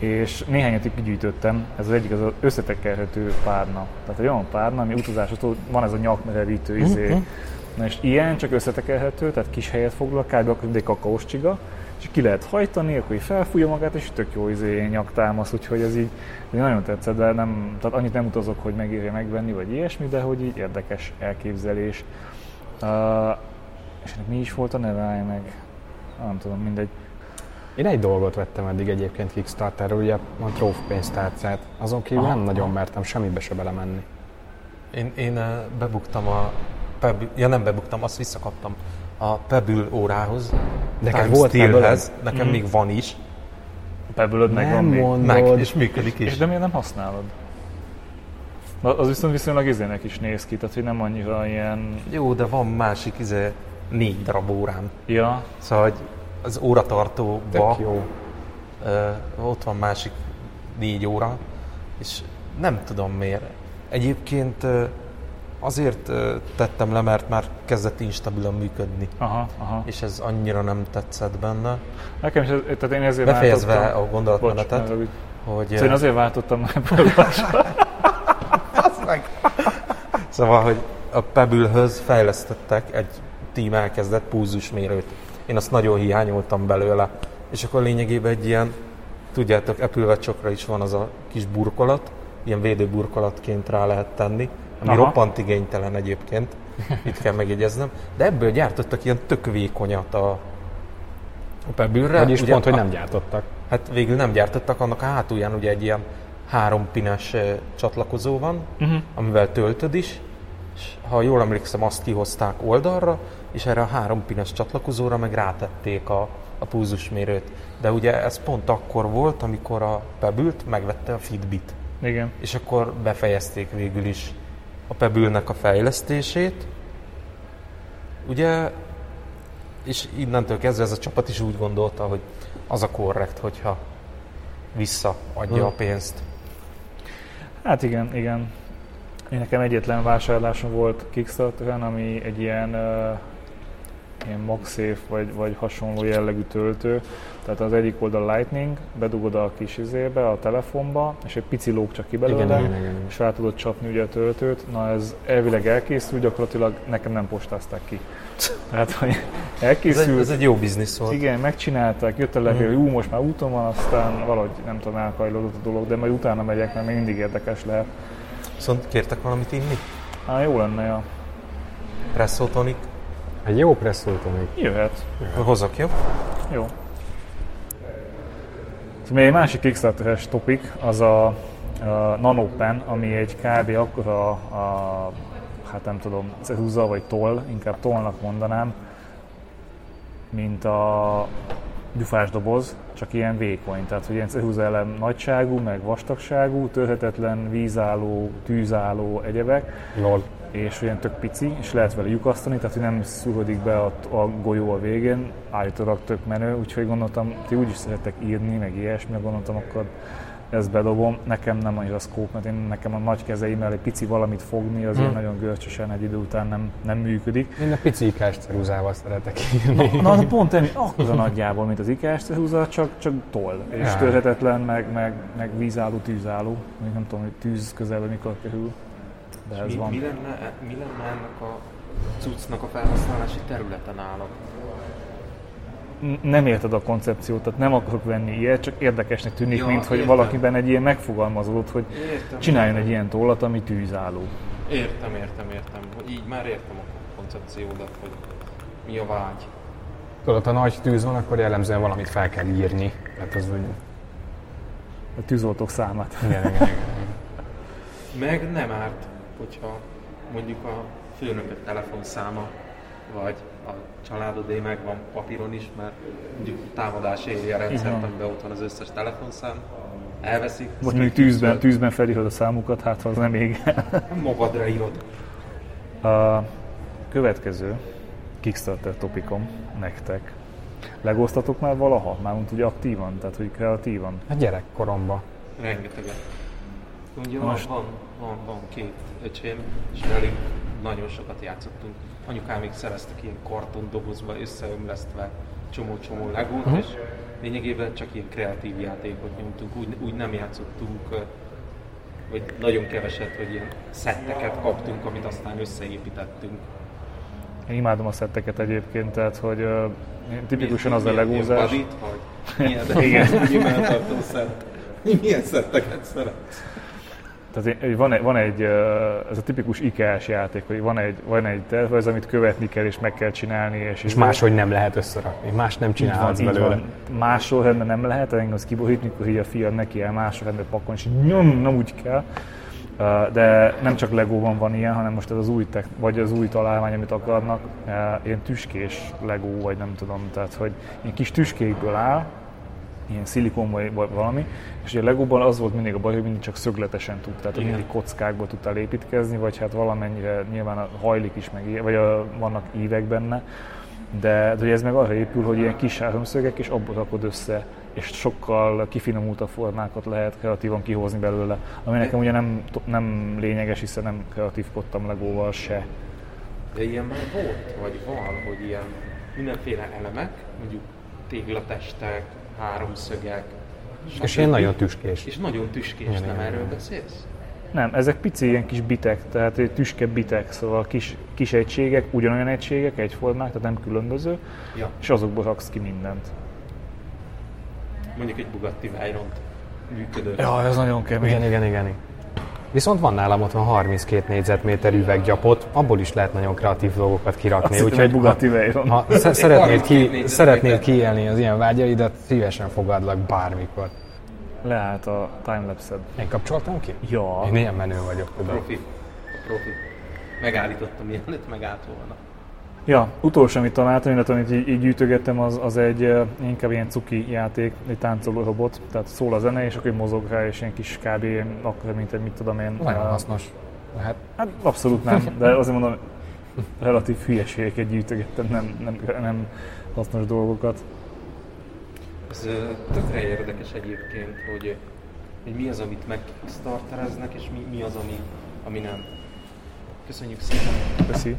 és néhányat így kigyűjtöttem. Ez az egyik az az összetekerhető párna. Tehát egy olyan párna, ami utazásról van ez a nyakmerevítő izé. Na és ilyen csak összetekerhető, tehát kis helyet foglal, kb. akkor egy kakaós csiga, és ki lehet hajtani, akkor így felfújja magát, és tök jó izé nyaktámasz, úgyhogy ez így, ez így nagyon tetszett, de nem, tehát annyit nem utazok, hogy megérje megvenni, vagy ilyesmi, de hogy így érdekes elképzelés. Uh, és mi is volt a neve, meg? Nem tudom, mindegy. Én egy dolgot vettem eddig egyébként Kickstarterről, ugye a trófpénztárcát. Azon kívül Aha, nem nagyon aha. mertem semmibe se belemenni. Én, én ö, bebuktam a Pebble, ja nem bebuktam, azt visszakaptam a Pebble órához, neked volt Steelhez, nekem még van is, Pebble-öd meg van még. meg, és működik És is. de miért nem használod? Na, Az viszont viszonylag izének is néz ki, tehát hogy nem annyira ilyen... Jó, de van másik izé, négy darab órám. Ja, Szóval hogy az óratartóba jó. ö, ott van másik négy óra, és nem tudom miért. Egyébként azért tettem le, mert már kezdett instabilan működni, aha, aha. és ez annyira nem tetszett benne. Nekem is, ez, tehát én ezért Befejezve váltottam. a gondolatmenetet, Bocs, hogy... Szóval én azért váltottam meg. Szóval, hogy a Pebble-höz fejlesztettek, egy tím elkezdett pulzusmérőt. Én azt nagyon hiányoltam belőle. És akkor lényegében egy ilyen, tudjátok, Apple Watch-okra is van az a kis burkolat, ilyen védőburkolatként rá lehet tenni, ami Aha. roppant igénytelen egyébként, itt kell megjegyeznem, de ebből gyártottak ilyen tök vékonyat a, a Pebble-re. Vagyis Ugye pont, hogy nem gyártottak. Hát végül nem gyártottak, annak a hátulján ugye egy ilyen három pines eh, csatlakozó van, Mhm. amivel töltöd is, és ha jól emlékszem, azt kihozták oldalra, és erre a három pines csatlakozóra meg rátették a, a pulzusmérőt. De ugye ez pont akkor volt, amikor a Pebble-t megvette a Fitbit. Igen. És akkor befejezték végül is a Pebble-nek a fejlesztését. Ugye, és innentől kezdve ez a csapat is úgy gondolta, hogy az a korrekt, hogyha visszaadja a pénzt. Hát igen, igen. Én nekem egyetlen vásárlásom volt Kickstarteren, ami egy ilyen uh, ilyen MagSafe vagy, vagy hasonló jellegű töltő. Tehát az egyik oldal Lightning, bedugod a kis izébe, a telefonba, és egy pici lóg csak ki belőle, Igen, igen, igen. és rá tudod csapni ugye a töltőt. Na ez elvileg elkészült, gyakorlatilag nekem nem postázták ki. Tehát, hogy Ez egy, elkészült, ez egy jó biznisz volt. igen, megcsinálták, jött a levél, hogy ú, most már úton van, aztán valahogy nem tudom, elkajlódott a dolog, de majd utána megyek, mert még mindig érdekes lehet. Viszont kértek valamit inni? Á, jó lenne, ja. Presszó tonik? Egy jó presszoltó még. Jöhet. Hozok, jó? Jó. Még egy másik Kickstarter-es topik, az a, a NanoPen, ami egy kb. akkora a, hát nem tudom, ceruza vagy toll, inkább tollnak mondanám, mint a gyufás doboz, csak ilyen vékony, tehát hogy ilyen ceruza elem nagyságú, meg vastagságú, törhetetlen, vízálló, tűzálló egyebek, Lol. és olyan tök pici, és lehet vele lyukasztani, tehát hogy nem szúrodik be a, a golyó a végén, állítólag tök menő, úgyhogy gondoltam, ti úgyis szeretek írni, meg ilyesmi, gondoltam, akkor ezt bedobom. Nekem nem annyira szkóp, mert én nekem a nagy kezeimmel egy pici valamit fogni, azért Hmm. nagyon görcsösen egy idő után nem, nem működik. Én a pici ikás ceruzával szeretek írni. Na, na pont ennyi, akkor nagyjából, mint az ikás ceruza, csak, csak toll, és Ja. törhetetlen, meg, meg, meg vízálló, tűzálló. Még nem tudom, hogy tűz közelben mikor kerül, de ez mi, van. mi, lenne, mi lenne ennek a cuccnak a felhasználási területe nálam? Nem érted a koncepciót, tehát nem akarok venni ilyet, csak érdekesnek tűnik, Ja, mint hogy értem. valakiben egy ilyen megfogalmazódott, hogy Értem. csináljon egy ilyen tollat, ami tűzálló. Értem, értem, értem. Így már értem a koncepciódat, hogy mi a vágy. Tudod, ha nagy tűz van, akkor jellemzően valamit fel kell írni. Tehát az úgy... A tűzoltók számát. Igen, igen, igen. Meg nem árt, hogyha mondjuk a főnökök telefonszáma, vagy a családodé megvan papíron is, mert mondjuk támadás éri a rendszert, amiben ott van az összes telefonszám, elveszik, Vagy mondjuk tűzben, tűzben felírod a számukat, hát ha az nem ég. magadra írod. A következő Kickstarter topikom nektek. Legoztatok már valaha? Mármint ugye aktívan, tehát hogy kreatívan. A gyerekkoromban. Rengeteget. Ugye Most- van, van, van két öcsém, és velük nagyon sokat játszottunk. Anyukám még szereztek ilyen kartondobozba összeömlesztve csomó-csomó legót, Mhm. és lényegében csak ilyen kreatív játékot nyomtunk. Úgy, úgy nem játszottunk, vagy nagyon keveset, hogy ilyen szetteket kaptunk, amit aztán összeépítettünk. Én imádom a szetteket egyébként, tehát hogy uh, tipikusan az a legózás. Milyen badit, vagy milyen, Igen. milyen szett? Milyen szetteket szeretsz? Tehát van egy, van egy, ez a tipikus IKEA-s játék, hogy van egy, van egy tervez, amit követni kell és meg kell csinálni. És, És máshogy nem lehet összerakni. Más nem így van, csinálhatsz így belőle. van. Nem lehet, engem az kiborít, mikor így a fiad neki el másolrendben pakolni, és így nyom, nem úgy kell. De nem csak Legóban van ilyen, hanem most ez az új, tek, vagy az új találmány, amit akarnak, ilyen tüskés Legó, vagy nem tudom, tehát hogy ilyen kis tüskékből áll, ilyen szilikon vagy, valami, és ugye a Legóban az volt mindig a baj, hogy mindig csak szögletesen tud, tehát mindig kockákból tudtál építkezni, vagy hát valamennyire nyilván a hajlik is, meg, vagy a, vannak ívek benne, de, de ez meg arra épül, hogy ilyen kis háromszögek, és abból rakod össze, és sokkal kifinomultabb formákat lehet kreatívan kihozni belőle, ami nekem ugye nem, nem lényeges, hiszen nem kreatívkodtam Legóval se. De ilyen már volt, vagy van, hogy ilyen mindenféle elemek, mondjuk téglatestek, háromszögek, És ilyen nagyon tüskés. És nagyon tüskés, Igen, nem igen, erről igen. beszélsz? Nem, ezek pici ilyen kis bitek, tehát egy tüske bitek, szóval kis, kis egységek, ugyanolyan egységek, egyformák, tehát nem különböző, Ja. és azokból raksz ki mindent. Mondjuk egy Bugatti Veyron működő. Ja, ez nagyon kemény. Igen, igen, igen. Viszont van nálam ott van 32 négyzetméter üveggyapot, abból is lehet nagyon kreatív dolgokat kirakni. Azt egy Bugatti Veyron. ha, ha sze- szeretnéd, 32 ki, szeretnéd kiélni az ilyen vágyaidat, szívesen fogadlak bármikor. Leállt a timelapse-ed. Én kapcsoltam ki? Ja. Én ilyen menő vagyok, A tudod. profi. Profi. Megállítottam, mielőtt megállt volna. Ja, utolsó, amit találtam, illetve amit így, így gyűjtögettem, az, az egy inkább ilyen cuki játék, egy táncoló robot, tehát szól a zene, és akkor mozog rá, és ilyen kis kb. akkor, mint egy mit tudom én. Nagyon eh, hasznos. Hát Hát abszolút nem, de azért mondom, relatív hülyeségeket gyűjtögettem, nem, nem, nem hasznos dolgokat. Ez tökre érdekes egyébként, hogy, hogy mi az, amit megkickstartereznek, és mi, mi az, ami, ami nem. Köszönjük szépen! Köszi.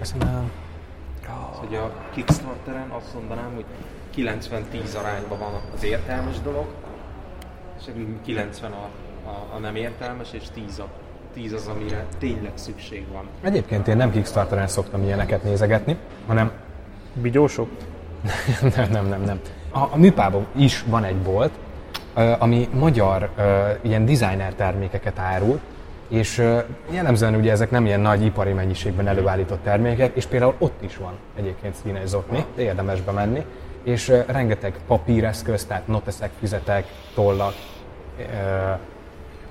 Köszönöm. Hogy a Kickstarteren azt mondanám, hogy 90-10 arányban van az értelmes dolog, és 90 a, a, a nem értelmes, és 10 a 10 az, amire tényleg szükség van. Egyébként én nem Kickstarteren szoktam ilyeneket nézegetni, hanem Vigyósok? nem, nem, nem, nem. A, a műpában is van egy bolt, ami magyar ilyen designer termékeket árul, és jellemzően ugye ezek nem ilyen nagy ipari mennyiségben előállított termékek, és például ott is van egyébként színes zokni, de érdemes bemenni, és ö, rengeteg papíreszköz, tehát noteszek, füzetek, tollak, ö,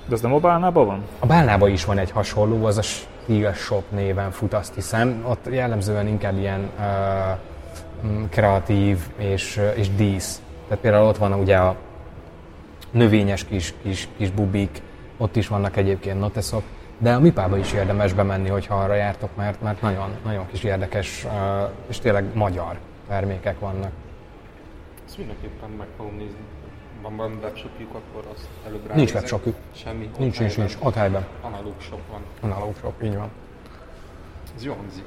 De ez nem a bálnában van? a Bálnában is van egy hasonló, az a Stiga Shop néven fut, azt hiszem. Ott jellemzően inkább ilyen uh, mm, kreatív és, és dísz. Tehát például ott van ugye a növényes kis, kis, kis bubik, ott is vannak egyébként noteszok, de a Mipába is érdemes bemenni, hogyha arra jártok, mert, mert nagyon, nagyon kis érdekes uh, és tényleg magyar termékek vannak. Ezt mindenképpen meg fogom nézni. Van valami webshopjuk, akkor azt előbb Nincs ránézek. webshopjuk. Semmi. Nincs, nincs, helyben. nincs, ott helyben. Analóg shop van. Analóg shop, így van. Ez jó hangzik.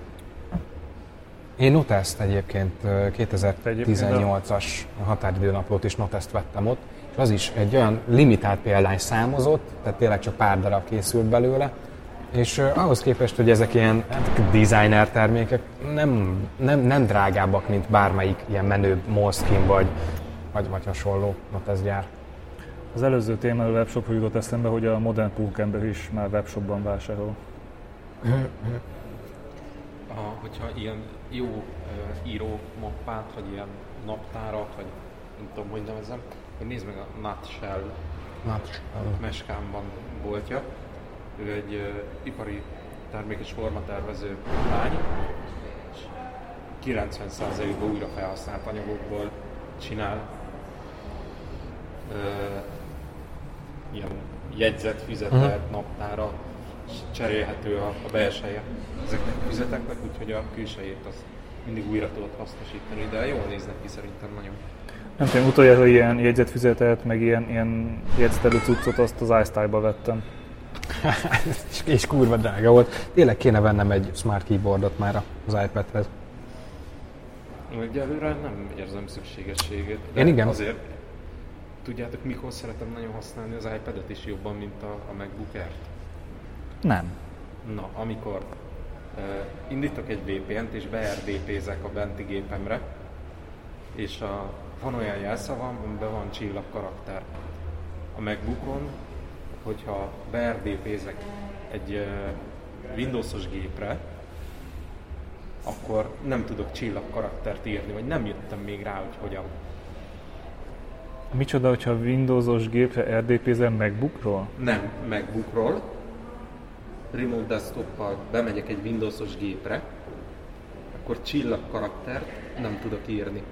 Én Notest Egyébként 2018-as határidőnaplót is Notest vettem ott, és az is egy olyan limitált példány számozott, tehát tényleg csak pár darab készült belőle, és uh, ahhoz képest, hogy ezek ilyen hát, designer termékek nem, nem, nem drágábbak, mint bármelyik ilyen menőbb Moleskine vagy, vagy, vagy hasonló Notest gyár. Az előző témáról webshopról jutott eszembe, hogy a modern pókember is már webshopban vásárol. A, hogyha ilyen jó uh, író mappát, vagy ilyen naptárat, vagy nem tudom, hogy nevezem, akkor nézd meg a Nutshell Na, Meskánban boltja. Ő egy uh, ipari termék és formatervező lány, és 90%-ban újra felhasznált anyagokból csinál uh, ilyen jegyzet, füzetet, naptára, és cserélhető a, a belseje ezeknek a füzeteknek, úgyhogy a külsejét azt mindig újra tudod hasznosítani, de jól néznek ki szerintem nagyon. Nem tudom, utoljára ilyen jegyzetfüzetet, meg ilyen, ilyen jegyzetelő cuccot, azt az iStyle-ba vettem. és, és kurva drága volt. Tényleg kéne vennem egy smart keyboardot már az iPadhez. Egyelőre nem érzem szükségességét. De Én igen. Azért, tudjátok, mikor szeretem nagyon használni az iPad-et is jobban, mint a, a MacBook Air-t? Nem. Na, amikor uh, indítok egy VPN-t és beRDP-zek a benti gépemre, és a, van olyan jelszavam, amiben van csillag karakter. A MacBookon, hogyha beRDP-zek egy Windowsos gépre, akkor nem tudok csillag karaktert írni, vagy nem jöttem még rá, hogy hogyan. Micsoda, hogyha Windowsos gépre RDP-zel MacBookról? Nem MacBookról, remote desktoppal bemegyek egy Windowsos gépre, akkor csillag karaktert nem tudok írni.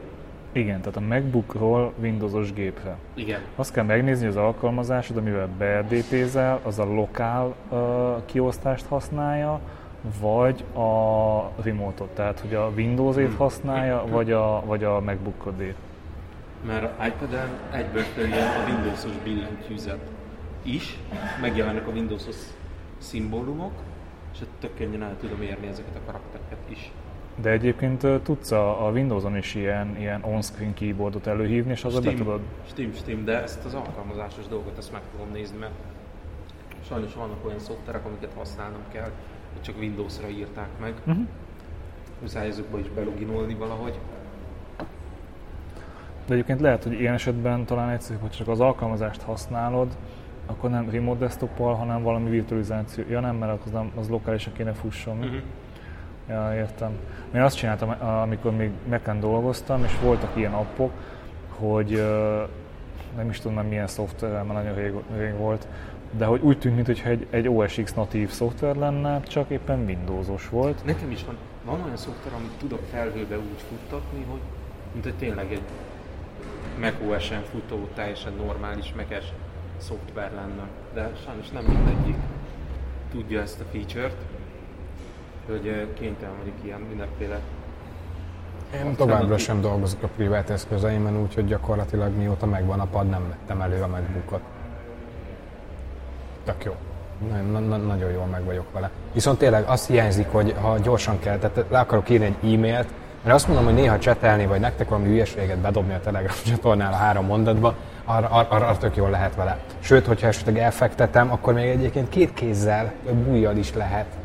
Igen, tehát a MacBookról Windowsos gépre. Igen. Azt kell megnézni, hogy az alkalmazásod, amivel beRDP-zel, az a lokál uh, kiosztást használja, vagy a remote-ot, tehát hogy a Windows-ét használja, vagy a, vagy a MacBook-odét. Mert iPad-en egyből a Windowsos billentyűzet is, megjelennek a Windowsos szimbólumok, és tök könnyen el tudom érni ezeket a karaktereket is. De egyébként tudsz a, a Windows-on is ilyen, ilyen on-screen keyboardot előhívni, és azzal be tudod. Steam, Steam, de ezt az alkalmazásos dolgot ezt meg fogom nézni, mert sajnos vannak olyan szoftverek, amiket használnom kell, hogy csak Windows-ra írták meg. Mhm. Muszáj ezekbe is beloginolni valahogy. De egyébként lehet, hogy ilyen esetben talán egyszerűbb, hogy csak az alkalmazást használod, akkor nem remote desktoppal, hanem valami virtualizáció. Ja nem, mert az, nem, az lokálisan kéne fusson. Mhm. Ja, értem. Én azt csináltam, amikor még Mac-en dolgoztam, és voltak ilyen appok, hogy nem is tudom már milyen szoftver, mert nagyon rég, rég volt, de hogy úgy tűnt, mintha egy, egy OS X natív szoftver lenne, csak éppen Windowsos volt. Nekem is van, van olyan szoftver, amit tudok felhőbe úgy futtatni, hogy mint hogy tényleg egy macOS-en futó, teljesen normális mac szoftver lenne. De sajnos nem mindegyik tudja ezt a feature-t, hogy kénytelen vagyok ilyen mindenféle Én továbbra sem dolgozok a privát eszközeimen, úgyhogy gyakorlatilag mióta megvan a pad, nem vettem elő a MacBookot. Tök jó. Na, na, nagyon jól meg vagyok vele. Viszont tényleg azt hiányzik, hogy ha gyorsan kell, tehát le akarok írni egy e-mailt, Mert azt mondom, hogy néha csetelni, vagy nektek valami hülyeséget bedobni a Telegram csatornára három mondatba, arra, arra, arra tök jól lehet vele. Sőt, hogyha esetleg elfektetem, akkor még egyébként két kézzel, több ujjal is lehet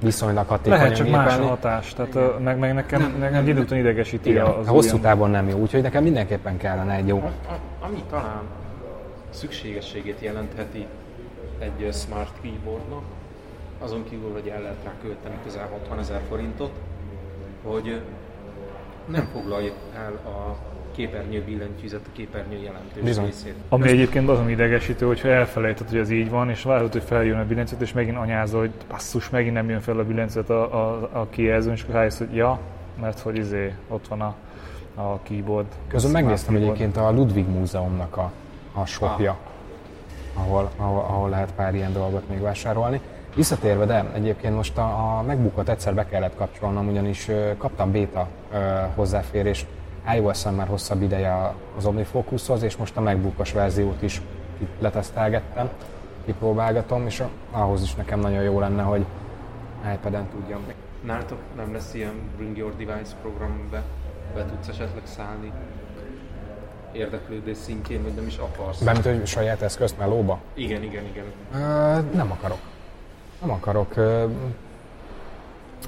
viszonylag hatékonyan Lehet csak más hatás, tehát ö, meg, meg nekem, nem, nekem egy idő után idegesíti Igen, az a hosszú ujjam. távon nem jó, úgyhogy nekem mindenképpen kellene egy jó. A, a, ami talán szükségességét jelentheti egy smart keyboardnak, azon kívül, hogy el lehet rá költeni közel 60 ezer forintot, hogy nem foglalja el a képernyő billentyűzet, a képernyő jelentős Bizony. részét. Ami egyébként azon idegesítő, hogyha elfelejted, hogy ez így van, és várod, hogy feljön a billentyűzet, és megint anyázol, hogy basszus, megint nem jön fel a billentyűzet a, a, a kijelzőn, és rájössz, hogy ja, mert hogy izé, ott van a, a keyboard. Közben megnéztem keyboard. egyébként a Ludwig Múzeumnak a, a shopja, ahol, ahol, ahol lehet pár ilyen dolgot még vásárolni. Visszatérve, de egyébként most a, a megbukott egyszer be kellett kapcsolnom, ugyanis ö, kaptam beta ö, hozzáférést iOS-en már hosszabb ideje az OmniFocushoz, és most a megbukos verziót is itt letesztelgettem, kipróbálgatom, és ahhoz is nekem nagyon jó lenne, hogy iPad-en tudjam. Nálatok nem lesz ilyen Bring Your Device programbe, be tudsz esetleg szállni érdeklődés szintjén, vagy nem is akarsz? Bármint, hogy saját eszközt melóba? Igen, igen, igen. Ö, nem akarok. Nem akarok. Ö,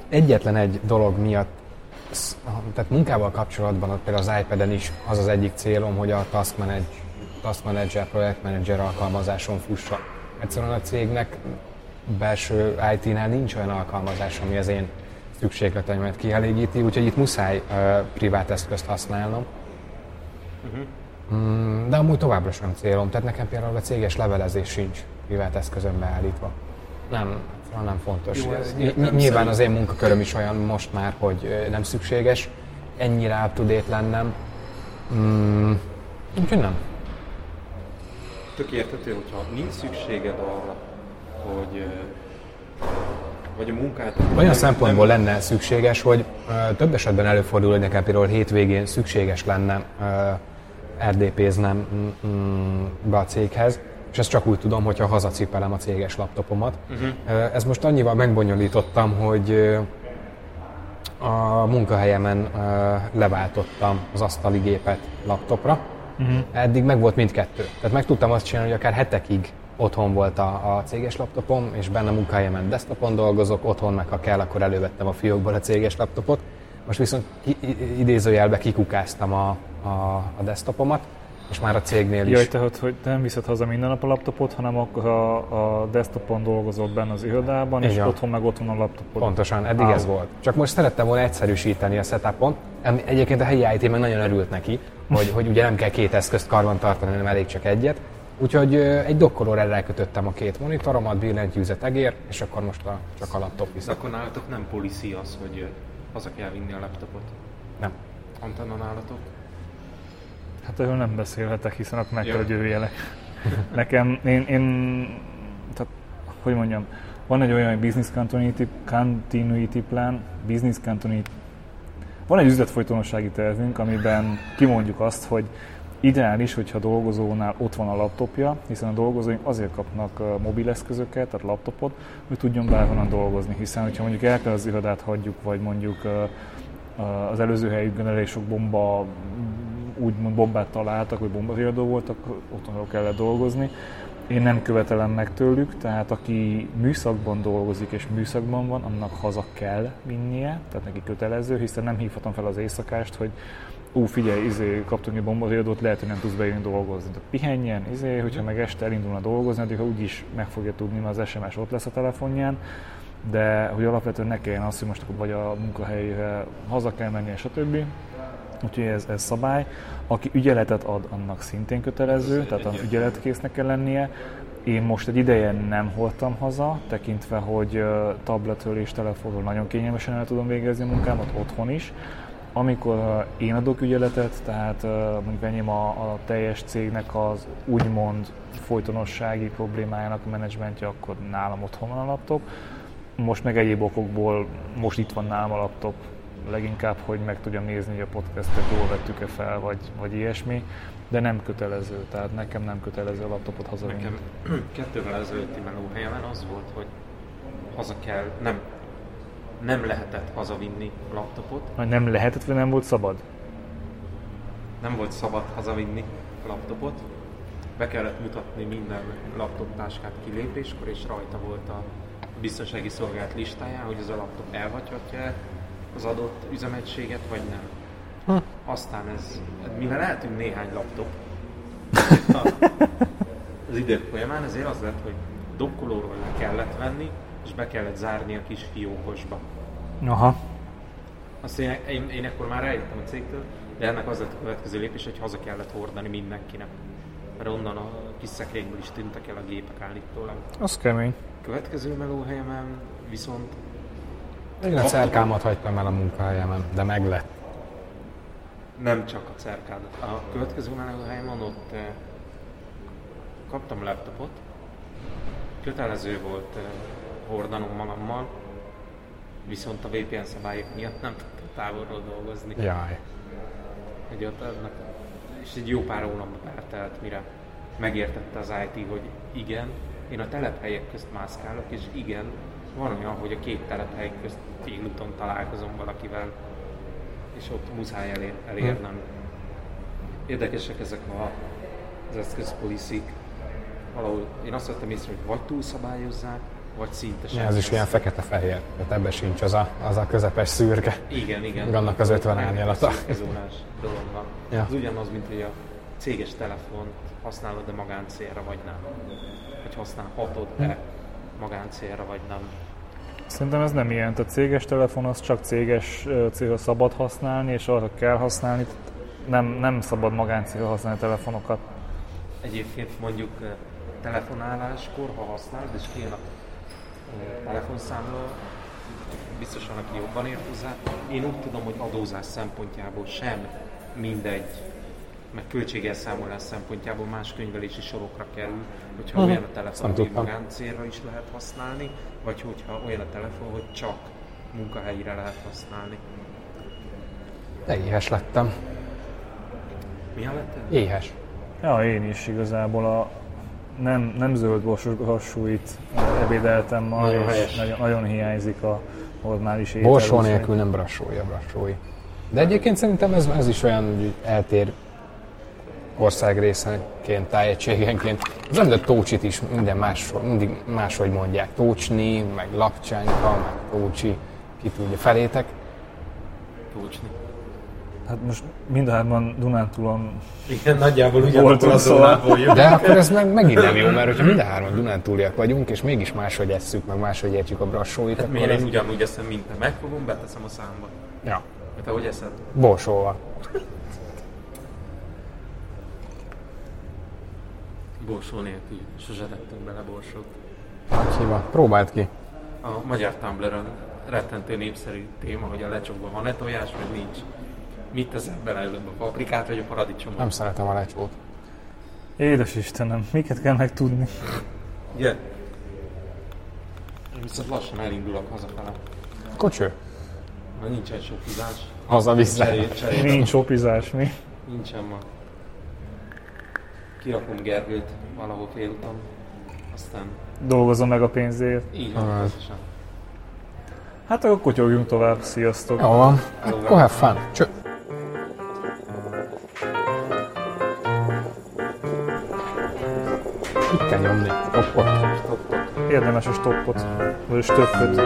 egyetlen egy dolog miatt, tehát munkával kapcsolatban, például az iPad-en is az az egyik célom, hogy a Task Manager, Task Manager, Projekt Manager alkalmazáson fussa. Egyszerűen a cégnek belső IT-nál nincs olyan alkalmazás, ami az én szükségleteimet kielégíti, úgyhogy itt muszáj ö, privát eszközt használnom. Mm, De amúgy továbbra sem célom. Tehát nekem például a céges levelezés sincs privát eszközön beállítva. Nem, egyszerűen nem fontos. Jó, ez. Nyilván az én munkaköröm is olyan most már, hogy nem szükséges ennyire up to date lennem. Mm, úgyhogy nem. Tök értető, hogyha nincs szükséged arra, hogy vagy a munkát... Olyan nem- szempontból nem- lenne szükséges, hogy ö, több esetben előfordul, hogy nekem például hétvégén szükséges lenne ö, RDP-znem mm, mm, be a céghez, és ezt csak úgy tudom, hogyha hazacipelem a céges laptopomat. Uh-huh. Ez most annyival megbonyolítottam, hogy a munkahelyemen leváltottam az asztali gépet laptopra. Uh-huh. Eddig meg volt mindkettő. Tehát meg tudtam azt csinálni, hogy akár hetekig otthon volt a, a céges laptopom, és benne munkahelyemen desktopon dolgozok, otthon meg ha kell, akkor elővettem a fiókból a céges laptopot. Most viszont idézőjelbe kikukáztam a, a, a desktopomat, és már a cégnél is. Jaj, tehát, hogy te nem viszed haza minden nap a laptopot, hanem akkor a, a desktopon dolgozol benne az irodában, és Igen. otthon meg otthon a laptopod. Pontosan, eddig Á. ez volt. Csak most szerettem volna egyszerűsíteni a setupon. Egyébként a helyi IT meg nagyon örült neki, hogy, hogy ugye nem kell két eszközt karban tartani, hanem elég csak egyet. Úgyhogy egy dokkolóra rákötöttem a két monitoromat, billentyűzet egér, és akkor most a, csak a laptop viszont. akkor nálatok nem policy az, hogy haza kell vinni a laptopot. Nem. Antenna nálatok? Hát erről nem beszélhetek, hiszen ott meg kell győjelek. Nekem, én, én, tehát, hogy mondjam, van egy olyan business continuity, continuity plan, business continuity, van egy üzletfolytonossági tervünk, amiben kimondjuk azt, hogy ideális, hogyha a dolgozónál ott van a laptopja, hiszen a dolgozóink azért kapnak mobileszközöket, tehát laptopot, hogy tudjon bárhonnan dolgozni, hiszen hogyha mondjuk el kell az irodát hagyjuk, vagy mondjuk az előző helyükön elég sok bomba, úgymond bombát találtak, vagy bombariadó voltak, otthonról kellett dolgozni. Én nem követelem meg tőlük, tehát aki műszakban dolgozik és műszakban van, annak haza kell vinnie, tehát neki kötelező, hiszen nem hívhatom fel az éjszakást, hogy ú, figyelj, izé, kaptunk egy bombariadót, lehet, hogy nem tudsz bejönni dolgozni. De pihenjen, izé, hogyha meg este elindulna dolgozni, addig úgyis meg fogja tudni, mert az SMS ott lesz a telefonján, de hogy alapvetően ne kelljen az, hogy most akkor vagy a munkahelyre haza kell mennie, stb. Úgyhogy ez, ez szabály. Aki ügyeletet ad, annak szintén kötelező, tehát az ügyeletkésznek kell lennie. Én most egy ideje nem hordtam haza, tekintve, hogy tabletről és telefonról nagyon kényelmesen el tudom végezni a munkámat otthon is. Amikor én adok ügyeletet, tehát mondjuk enyém a, a teljes cégnek az úgymond folytonossági problémájának a menedzsmentje, akkor nálam otthon van a laptop. Most meg egyéb okokból, most itt van nálam a laptop, leginkább, hogy meg tudjam nézni, hogy a podcastet jól vettük-e fel, vagy, vagy ilyesmi, de nem kötelező, tehát nekem nem kötelező a laptopot hazavinni. Nekem kettővel ezelőtti melóhelyemen az volt, hogy haza kell, nem, nem lehetett hazavinni a laptopot, Vagy nem lehetett, vagy nem volt szabad? nem volt szabad hazavinni a laptopot, be kellett mutatni minden laptop táskát kilépéskor, és rajta volt a biztonsági szolgálat listáján, hogy az a laptop elhagyhatja az adott üzemegységet, vagy nem. Aztán ez, mivel eltűnt néhány laptop az idők folyamán, ezért az lett, hogy dokkolóról le kellett venni, és be kellett zárni a kis fiókosba. Aha. Azt én, én, én akkor már eljöttem a cégtől, de ennek az lett a következő lépés, hogy haza kellett hordani mindenkinek. Mert onnan a kis szekrényből is tűntek el a gépek állítólag. Az kemény. Következő melóhelyemen viszont Én a cerkámat hagytam el a munkahelyemen, de meg lett. nem csak a cerkádat. A következő melóhelyemen ott eh, kaptam laptopot, kötelező volt eh, hordanom magammal, viszont a VPN szabályok miatt nem tudtam távolról dolgozni. Jaj. Hogy ott annak, és egy jó pár hónapba eltelt, mire megértette az IT, hogy igen, én a telephelyek közt mászkálok, és igen, van olyan, hogy a két telephely közt félúton találkozom valakivel, és ott muszáj elér, elérnem. Érdekesek ezek a, az eszközpoliszik. Valahol én azt vettem észre, hogy vagy túlszabályozzák, vagy szinte Ja, ez is ilyen fekete-fehér, tehát ebbe sincs az a, az a közepes szürke. Igen, igen. Annak az 50 Nem, árnyalata. szürkezónás dolog van. Ja. Ez ugyanaz, mint hogy a céges telefont használod de magáncélra, vagy nem. Hogy használhatod-e magáncélra, vagy nem. Szerintem ez nem ilyen. Tehát céges telefon az csak céges célra szabad használni, és arra kell használni. Nem, nem szabad magáncélra használni telefonokat. Egyébként mondjuk telefonáláskor, ha használod, és kijön a telefonszámla, biztosan aki jobban ért hozzá, én úgy tudom, hogy adózás szempontjából sem mindegy, meg költségelszámolás szempontjából más könyvelési sorokra kerül, hogyha olyan a telefon, hogy magáncélra is lehet használni, vagy hogyha olyan a telefon, hogy csak munkahelyre lehet használni. De éhes lettem. Milyen lettél? Éhes. Ja, én is igazából a nem, nem zöld borsóit ebédeltem ma, Nagyon és helyes. nagyon, nagyon hiányzik a normális étel. Borsó nélkül nem brassója, brassói. De egyébként szerintem ez, ez is olyan, hogy eltér országrészenként, tájegységenként. Az említett Tócsit is minden más, mindig máshogy mondják. Tócsni, meg Lapcsánka, meg Tócsi, ki tudja, felétek. Tócsni. Hát most mindhárman Dunántúlon Igen, nagyjából ugyanakkor az szóval. De akkor ez meg, megint nem jó, mert hogyha mind a hárman Dunántúliak vagyunk, és mégis máshogy esszük, meg máshogy értjük a brassóit, Hát akkor miért én ez... ugyanúgy eszem, mint te? Megfogom, beteszem a számba. Ja, Hát te hogy eszed? borsóval. Borsó nélkül. Sose tettünk bele borsót. Hiva. Próbáld ki. A magyar Tumblr-ön rettentő népszerű téma, hogy a lecsókban van-e tojás, vagy nincs. Mit teszel bele előbb a paprikát, vagy a paradicsomot? Nem szeretem a lecsót. Édes Istenem, miket kell megtudni? Ugye? Én viszont lassan elindulok hazafele. Kocső. Mert nincsen sok húzás. Haza vissza. Nincs opizás, mi? Nincsen ma. Kirakom Gergőt valahol félúton. Aztán Dolgozom meg a pénzért. így van, pontosan. Hát akkor kotyogjunk tovább, sziasztok! Jó van. Akkor have fun. Cső. Itt kell nyomni. Hoppot. Érdemes a stoppot, vagy a stöppöt.